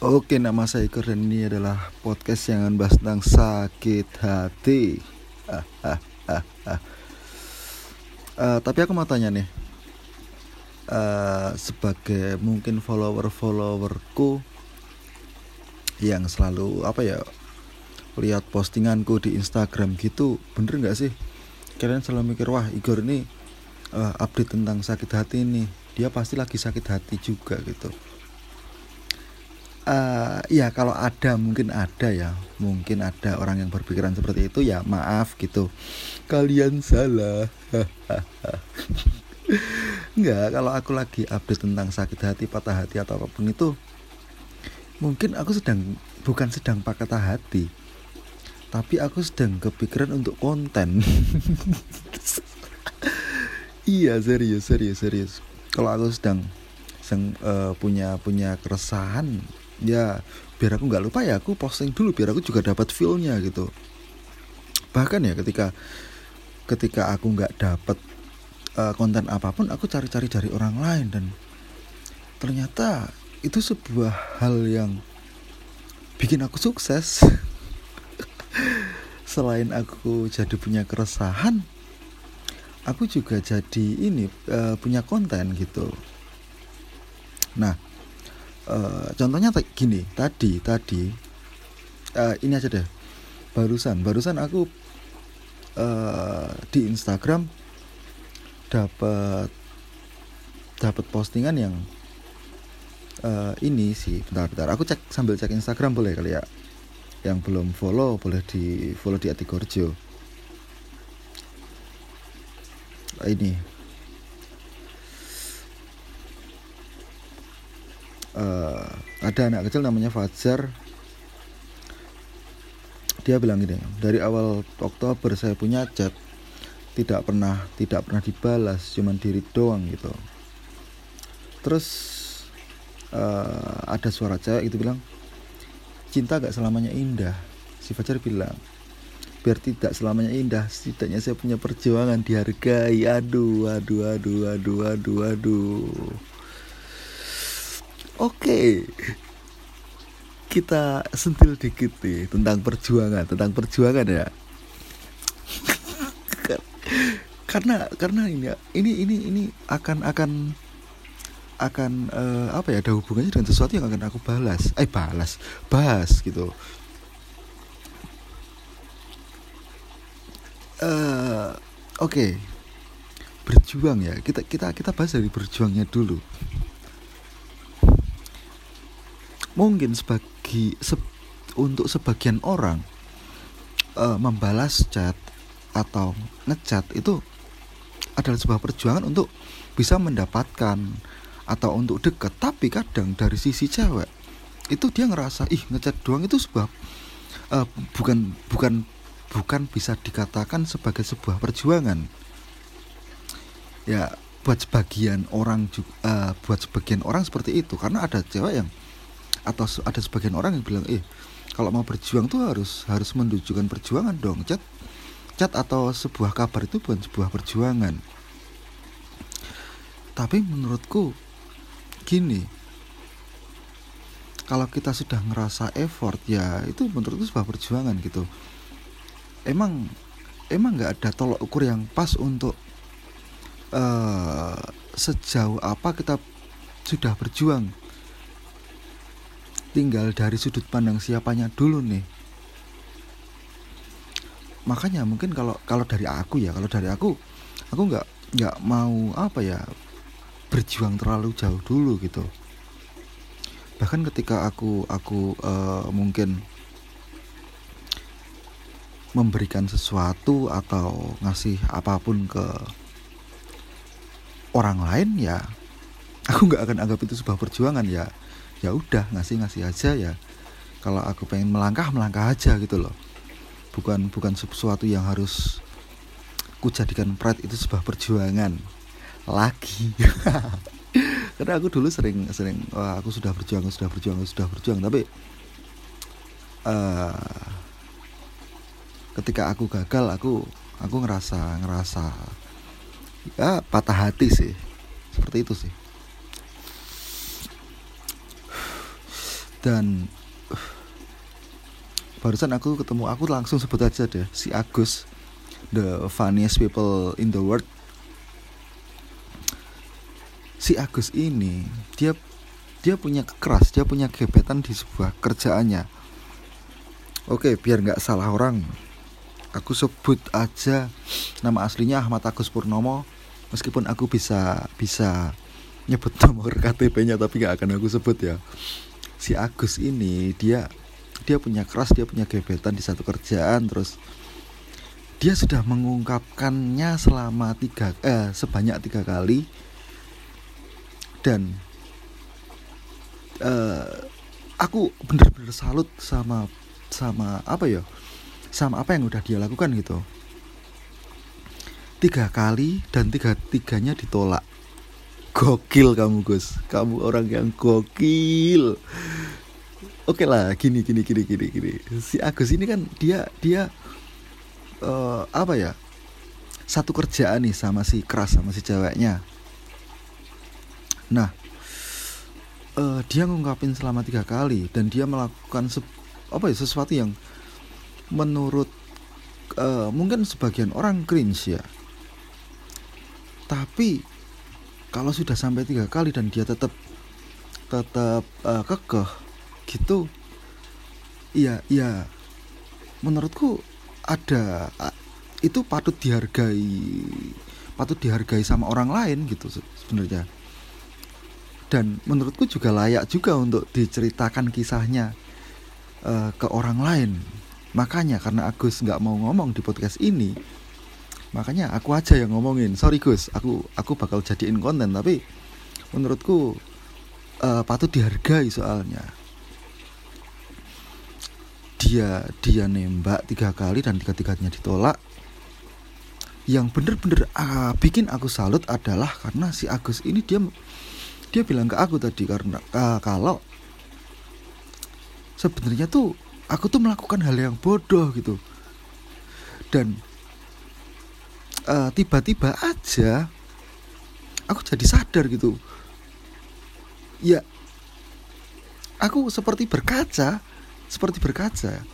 Oke, nama saya Iker dan ini adalah podcast yang akan bahas tentang sakit hati. Ah, ah, ah, ah. Uh, tapi aku mau tanya nih, uh, sebagai mungkin follower-followerku yang selalu apa ya lihat postinganku di Instagram gitu, bener nggak sih? Kalian selalu mikir wah Igor ini uh, update tentang sakit hati nih, dia pasti lagi sakit hati juga gitu uh, ya kalau ada mungkin ada ya. Mungkin ada orang yang berpikiran seperti itu ya maaf gitu. Kalian salah. Enggak, kalau aku lagi update tentang sakit hati, patah hati atau apa pun itu Mungkin aku sedang, bukan sedang patah hati Tapi aku sedang kepikiran untuk konten. Iya serius, serius, serius. Kalau aku sedang, sedang uh, punya punya keresahan ya biar aku nggak lupa ya aku posting dulu biar aku juga dapat feelnya gitu. Bahkan ya ketika ketika aku nggak dapat uh, konten apa pun aku cari-cari dari orang lain dan ternyata itu sebuah hal yang bikin aku sukses. Selain aku jadi punya keresahan aku juga jadi ini uh, punya konten gitu. Nah uh, contohnya gini tadi tadi uh, ini aja deh barusan barusan aku uh, di Instagram dapat dapat postingan yang uh, ini sih bentar-bentar aku cek sambil cek Instagram boleh kali ya yang belum follow boleh di follow di Atigorjo ini uh, ada anak kecil namanya Fajar. Dia bilang gini dari awal Oktober saya punya chat tidak pernah tidak pernah dibalas cuman diri doang gitu. Terus uh, ada suara cewek itu bilang cinta gak selamanya indah si Fajar bilang. Biar tidak selamanya indah setidaknya saya punya perjuangan dihargai. Aduh aduh aduh aduh aduh aduh Oke. Kita sentil dikit nih tentang perjuangan, tentang perjuangan ya. karena karena ini ini ini ini akan akan akan uh, apa ya ada hubungannya dengan sesuatu yang akan aku balas eh balas bahas gitu uh, oke okay. berjuang ya kita kita kita bahas dari berjuangnya dulu mungkin sebagi se, untuk sebagian orang uh, membalas chat atau ngechat itu adalah sebuah perjuangan untuk bisa mendapatkan atau untuk deket tapi kadang dari sisi cewek itu dia ngerasa ih ngechat doang itu sebuah uh, bukan bukan bukan bisa dikatakan sebagai sebuah perjuangan. Ya buat sebagian orang juga uh, buat sebagian orang seperti itu. Karena ada cewek yang atau ada sebagian orang yang bilang eh kalau mau berjuang tuh harus harus menunjukkan perjuangan dong chat. Chat atau sebuah kabar itu bukan sebuah perjuangan. Tapi menurutku gini kalau kita sudah ngerasa effort ya itu menurutku sebuah perjuangan gitu. Emang emang nggak ada tolok ukur yang pas untuk uh, sejauh apa kita sudah berjuang tinggal dari sudut pandang siapanya dulu nih. Makanya mungkin kalau kalau dari aku ya kalau dari aku aku nggak nggak mau apa ya berjuang terlalu jauh dulu gitu. Bahkan ketika aku aku uh, mungkin memberikan sesuatu atau ngasih apa pun ke orang lain ya aku nggak akan anggap itu sebuah perjuangan ya ya udah ngasih ngasih aja ya. Kalau aku pengen melangkah melangkah aja gitu loh. Bukan bukan sesuatu yang harus ku jadikan pride itu sebuah perjuangan. Lagi. Karena aku dulu sering sering wah aku sudah berjuang sudah berjuang sudah berjuang. Tapi uh, ketika aku gagal aku aku ngerasa ngerasa ya patah hati sih. Seperti itu sih dan uh, barusan aku ketemu aku langsung sebut aja deh si Agus the funniest people in the world. Si Agus ini dia dia punya keras dia punya gebetan di sebuah kerjaannya. Oke biar nggak salah orang aku sebut aja nama aslinya Ahmad Agus Purnomo meskipun aku bisa bisa nyebut nomor KTP-nya tapi nggak akan aku sebut ya si Agus ini dia dia punya keras dia punya gebetan di satu kerjaan terus dia sudah mengungkapkannya selama tiga eh sebanyak tiga kali. Dan uh, aku bener-bener salut sama sama apa ya sama apa yang udah dia lakukan gitu. Tiga kali dan tiga tiganya ditolak gokil kamu Gus. Kamu orang yang gokil. Oke lah gini gini gini gini gini. Si Agus ini kan dia dia uh, apa ya? Satu kerjaan nih sama si keras sama si ceweknya. Nah uh, dia ngungkapin selama tiga kali dan dia melakukan apa ya sesuatu yang menurut uh, mungkin sebagian orang cringe ya. Tapi kalau sudah sampai tiga kali dan dia tetap tetap uh, kekeh gitu iya iya. Menurutku ada itu patut dihargai patut dihargai sama orang lain gitu sebenarnya. Dan menurutku juga layak juga untuk diceritakan kisahnya uh, ke orang lain. Makanya karena Agus nggak mau ngomong di podcast ini makanya aku aja yang ngomongin. Sorry Gus. Aku aku bakal jadiin konten tapi menurutku uh, patut dihargai soalnya. Dia dia nembak tiga kali dan tiga tiganya ditolak. Yang bener-bener uh, bikin aku salut adalah karena si Agus ini dia dia bilang ke aku tadi karena uh, kalau sebenarnya tuh aku tuh melakukan hal yang bodoh gitu. Dan uh, tiba-tiba aja aku jadi sadar gitu ya aku seperti berkaca seperti berkaca.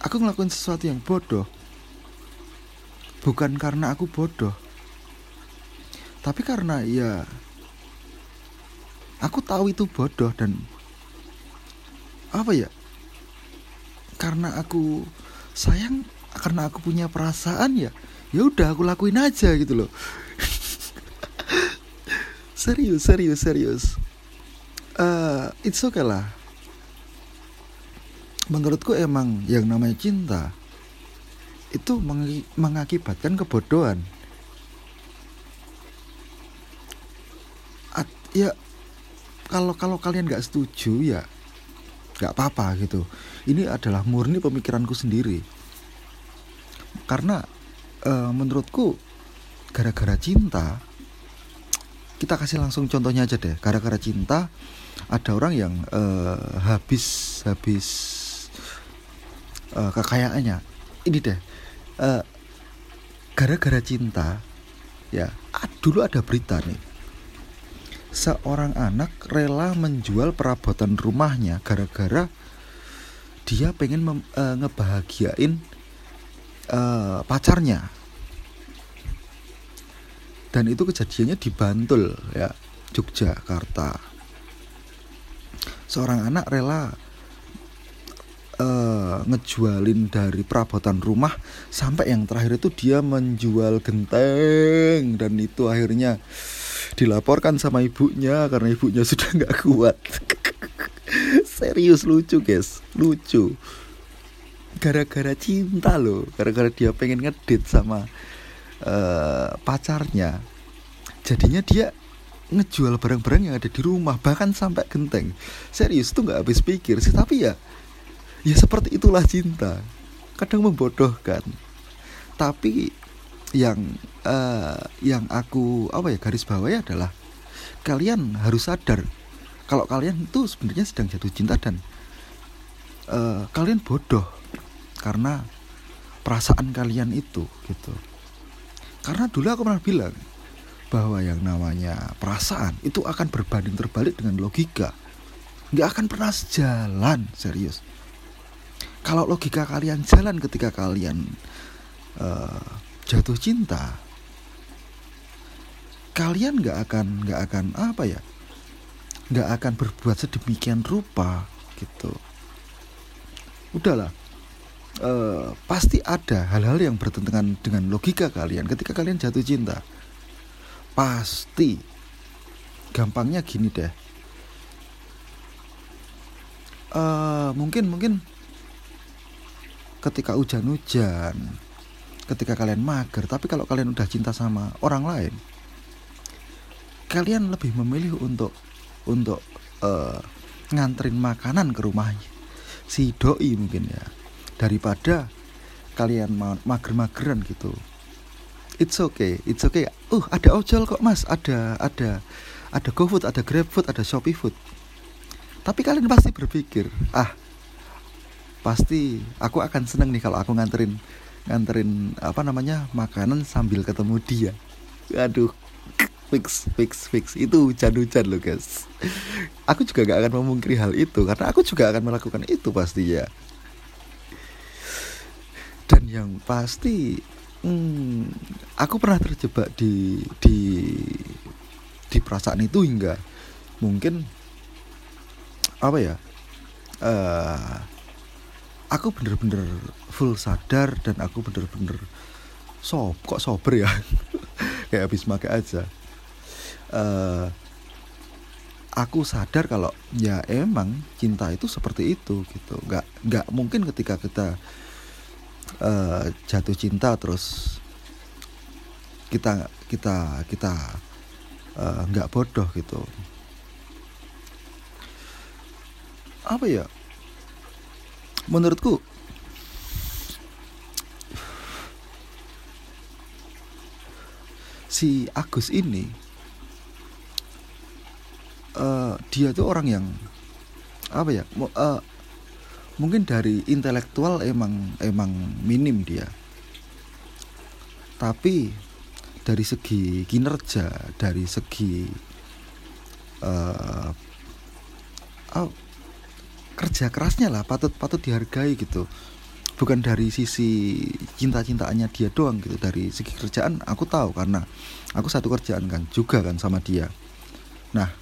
Aku ngelakuin sesuatu yang bodoh. Bukan karena aku bodoh. Tapi karena ya aku tahu itu bodoh dan apa ya? Karena aku sayang karena aku punya perasaan ya. Ya udah aku lakuin aja gitu loh. serius, serius, serius. Uh, it's okay lah menurutku emang yang namanya cinta itu meng mengakibatkan kebodohan At, ya kalau kalau kalian nggak setuju ya nggak apa-apa gitu ini adalah murni pemikiranku sendiri karena e, menurutku gara-gara cinta kita kasih langsung contohnya aja deh. Gara-gara cinta ada orang yang e, habis habis uh, kekayaannya. Ini deh eh, gara-gara cinta ya ah, dulu ada berita nih. Seorang anak rela menjual perabotan rumahnya gara-gara dia pengen uh, ngebahagiain uh, pacarnya. Dan itu kejadiannya di Bantul ya Yogyakarta. Seorang anak rela uh, ngejualin dari perabotan rumah sampai yang terakhir itu dia menjual genteng. Dan itu akhirnya dilaporkan sama ibunya karena ibunya sudah nggak kuat. Serius lucu guys. Lucu gara-gara cinta loh gara-gara dia pengen ngedit sama uh, pacarnya. Jadinya dia ngejual barang-barang yang ada di rumah bahkan sampai genteng. Serius tuh nggak habis pikir sih tapi ya ya seperti itulah cinta. Kadang membodohkan. Tapi yang uh, yang aku apa ya garis bawahi adalah kalian harus sadar kalau kalian itu sebenarnya sedang jatuh cinta dan uh, kalian bodoh karena perasaan kalian itu gitu. Karena dulu aku pernah bilang bahwa yang namanya perasaan itu akan berbanding terbalik dengan logika. Nggak akan pernah jalan serius. Kalau logika kalian jalan ketika kalian uh, jatuh cinta kalian nggak akan nggak akan apa ya nggak akan berbuat sedemikian rupa gitu. Udahlah uh, pasti ada hal-hal yang bertentangan dengan logika kalian. Ketika kalian jatuh cinta pasti gampangnya gini deh. Uh, mungkin mungkin ketika hujan-hujan ketika kalian mager tapi kalau kalian udah cinta sama orang lain kalian lebih memilih untuk untuk uh, nganterin makanan ke rumahnya si doi mungkin ya daripada kalian mager-mageran gitu. It's okay it's okay. Uh ada ojol kok mas. Ada ada ada GoFood ada GrabFood ada Shopee Food. Tapi kalian pasti berpikir ah pasti aku akan seneng nih kalau aku nganterin nganterin apa namanya makanan sambil ketemu dia. Aduh fix fix fix. Itu hujan-hujan loh guys. Aku juga gak akan memungkiri hal itu karena aku juga akan melakukan itu pasti ya dan yang pasti hmm, aku pernah terjebak di di di perasaan itu hingga mungkin apa ya uh, aku bener-bener full sadar dan aku bener-bener sob kok sober ya? Kayak habis makan aja. Uh, aku sadar kalau ya emang cinta itu seperti itu gitu. Nggak nggak mungkin ketika kita uh, jatuh cinta terus kita kita kita uh, nggak bodoh gitu. Apa ya? Menurutku si Agus ini uh, dia tuh orang yang apa ya uh, mungkin dari intelektual emang emang minim dia. Tapi dari segi kinerja dari segi uh, oh, kerja kerasnya lah patut patut dihargai gitu. Bukan dari sisi cinta-cintaannya dia doang gitu. Dari segi kerjaan aku tahu karena aku satu kerjaan kan juga kan sama dia. Nah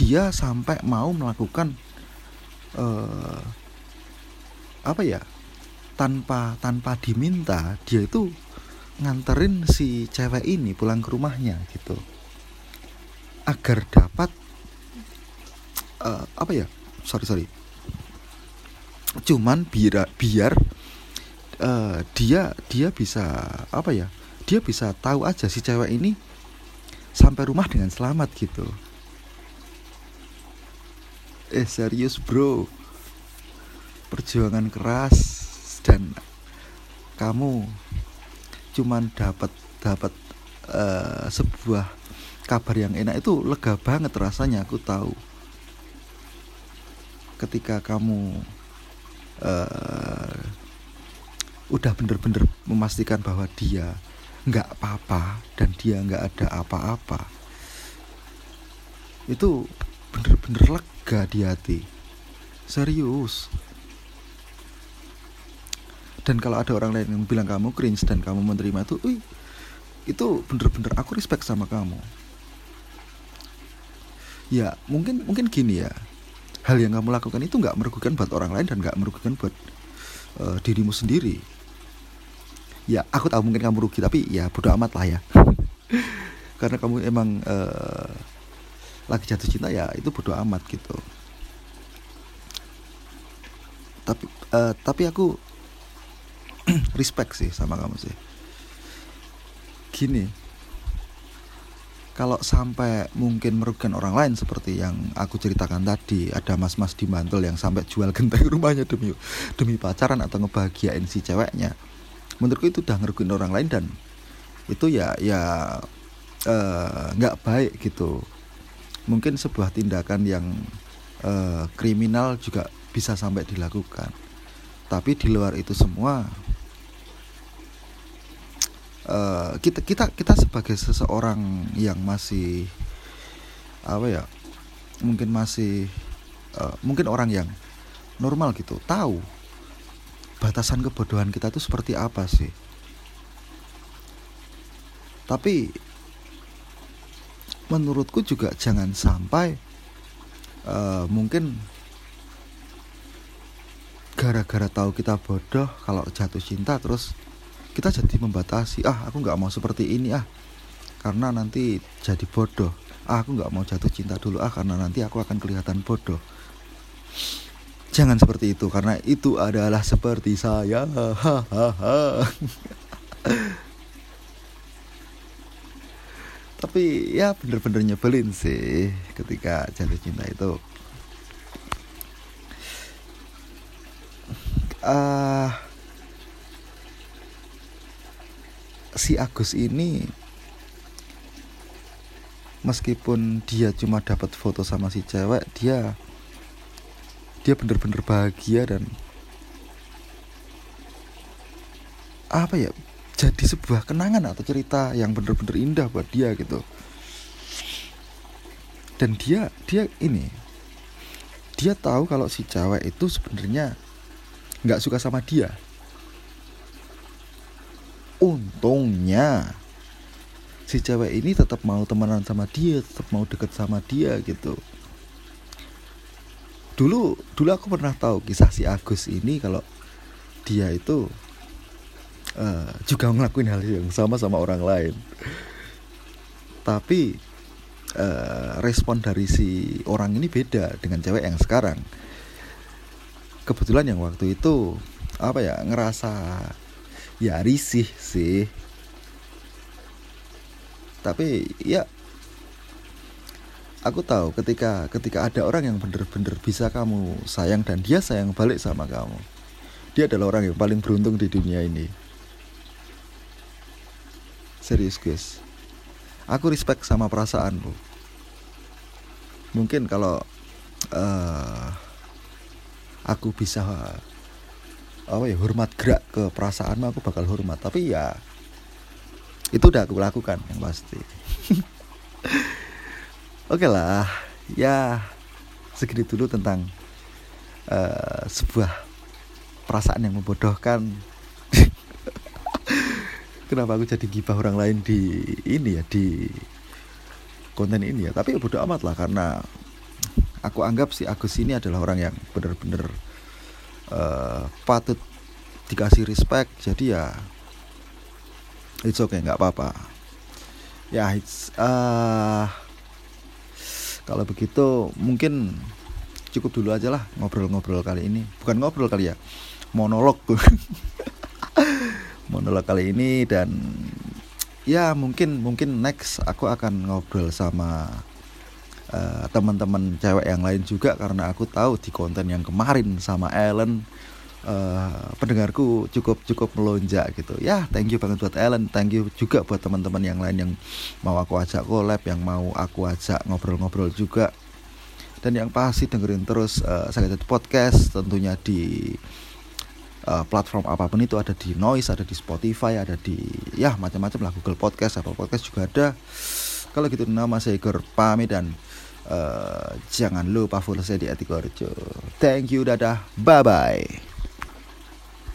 dia sampai mau melakukan uh, apa ya? Tanpa tanpa diminta dia itu nganterin si cewek ini pulang ke rumahnya gitu. Agar dapat uh, apa ya? Sorry sorry. Cuman biar biar uh, dia dia bisa apa ya? Dia bisa tahu aja si cewek ini sampai rumah dengan selamat gitu eh serius bro. Perjuangan keras dan kamu cuman dapat dapat uh, sebuah kabar yang enak. Itu lega banget rasanya aku tahu. Ketika kamu uh, udah bener-bener memastikan bahwa dia nggak apa-apa dan dia nggak ada apa-apa itu bener-bener lega di hati. Serius. Dan kalau ada orang lain yang bilang kamu cringe dan kamu menerima itu wih itu bener-bener aku respect sama kamu. Ya mungkin mungkin gini ya. Hal yang kamu lakukan itu nggak merugikan buat orang lain dan nggak merugikan buat uh, dirimu sendiri. Ya aku tahu mungkin kamu rugi tapi ya bodo amat lah ya. Karena kamu emang uh, lagi jatuh cinta ya itu bodo amat gitu. Tapi uh, tapi aku respect sih sama kamu sih. Gini kalau sampai mungkin merugikan orang lain seperti yang aku ceritakan tadi ada mas-mas di mantul yang sampai jual genteng rumahnya demi demi pacaran atau ngebahagiain si ceweknya menurutku itu udah ngerugiin orang lain dan itu ya ya eh, nggak uh, baik gitu mungkin sebuah tindakan yang uh, kriminal juga bisa sampai dilakukan. Tapi di luar itu semua uh, kita kita kita sebagai seseorang yang masih apa ya mungkin masih uh, mungkin orang yang normal gitu tahu batasan kebodohan kita itu seperti apa sih. Tapi menurutku juga jangan sampai uh, mungkin gara-gara tahu kita bodoh kalau jatuh cinta terus kita jadi membatasi ah aku nggak mau seperti ini ah karena nanti jadi bodoh. Ah, aku nggak mau jatuh cinta dulu ah karena nanti aku akan kelihatan bodoh. Jangan seperti itu karena itu adalah seperti saya tapi ya bener-bener nyebelin sih ketika jatuh cinta itu. Uh, si Agus ini meskipun dia cuma dapat foto sama si cewek dia dia bener-bener bahagia dan apa ya jadi sebuah kenangan atau cerita yang bener-bener indah buat dia gitu. Dan dia dia ini dia tahu kalau si cewek itu sebenarnya nggak suka sama dia. Untungnya si cewek ini tetap mau temenan sama dia tetap mau deket sama dia gitu. Dulu dulu aku pernah tahu kisah si Agus ini kalau dia itu uh, juga ngelakuin hal yang sama sama orang lain. Tapi uh, respon dari si orang ini beda dengan cewek yang sekarang. Kebetulan yang waktu itu apa ya ngerasa ya risih sih. Tapi ya aku tahu ketika ketika ada orang yang bener-bener bisa kamu sayang dan dia sayang balik sama kamu. Dia adalah orang yang paling beruntung di dunia ini serius guys aku respect sama perasaanmu. Mungkin kalau uh, aku bisa apa ya hormat gerak ke perasaanmu aku bakal hormat. Tapi ya itu udah aku lakukan yang pasti. Oke okay lah ya segini dulu tentang uh, sebuah perasaan yang membodohkan kenapa aku jadi gibah orang lain di ini ya di konten ini ya? Tapi ya bodoh amat lah karena aku anggap si Agus ini adalah orang yang benar-benar uh, patut dikasih respect. Jadi ya it's okay nggak apa-apa. Ya it's uh, kalau begitu mungkin cukup dulu aja lah ngobrol-ngobrol kali ini. Bukan ngobrol kali ya monolog monolog kali ini dan ya mungkin mungkin next aku akan ngobrol sama uh, teman-teman cewek yang lain juga karena aku tahu di konten yang kemarin sama Ellen uh, pendengarku cukup cukup melonjak gitu. Ya thank you banget buat Ellen. Thank you juga buat teman-teman yang lain yang mau aku ajak collab yang mau aku ajak ngobrol-ngobrol juga. Dan yang pasti dengerin terus uh, saya podcast tentunya di uh, platform apa pun itu ada di Noise ada di Spotify ada di ya macam-macam lah Google Podcast Apple Podcast juga ada kalau gitu nama saya Igor pamit dan uh, jangan lupa follow saya di Atikorjo. Thank you, dadah, bye bye.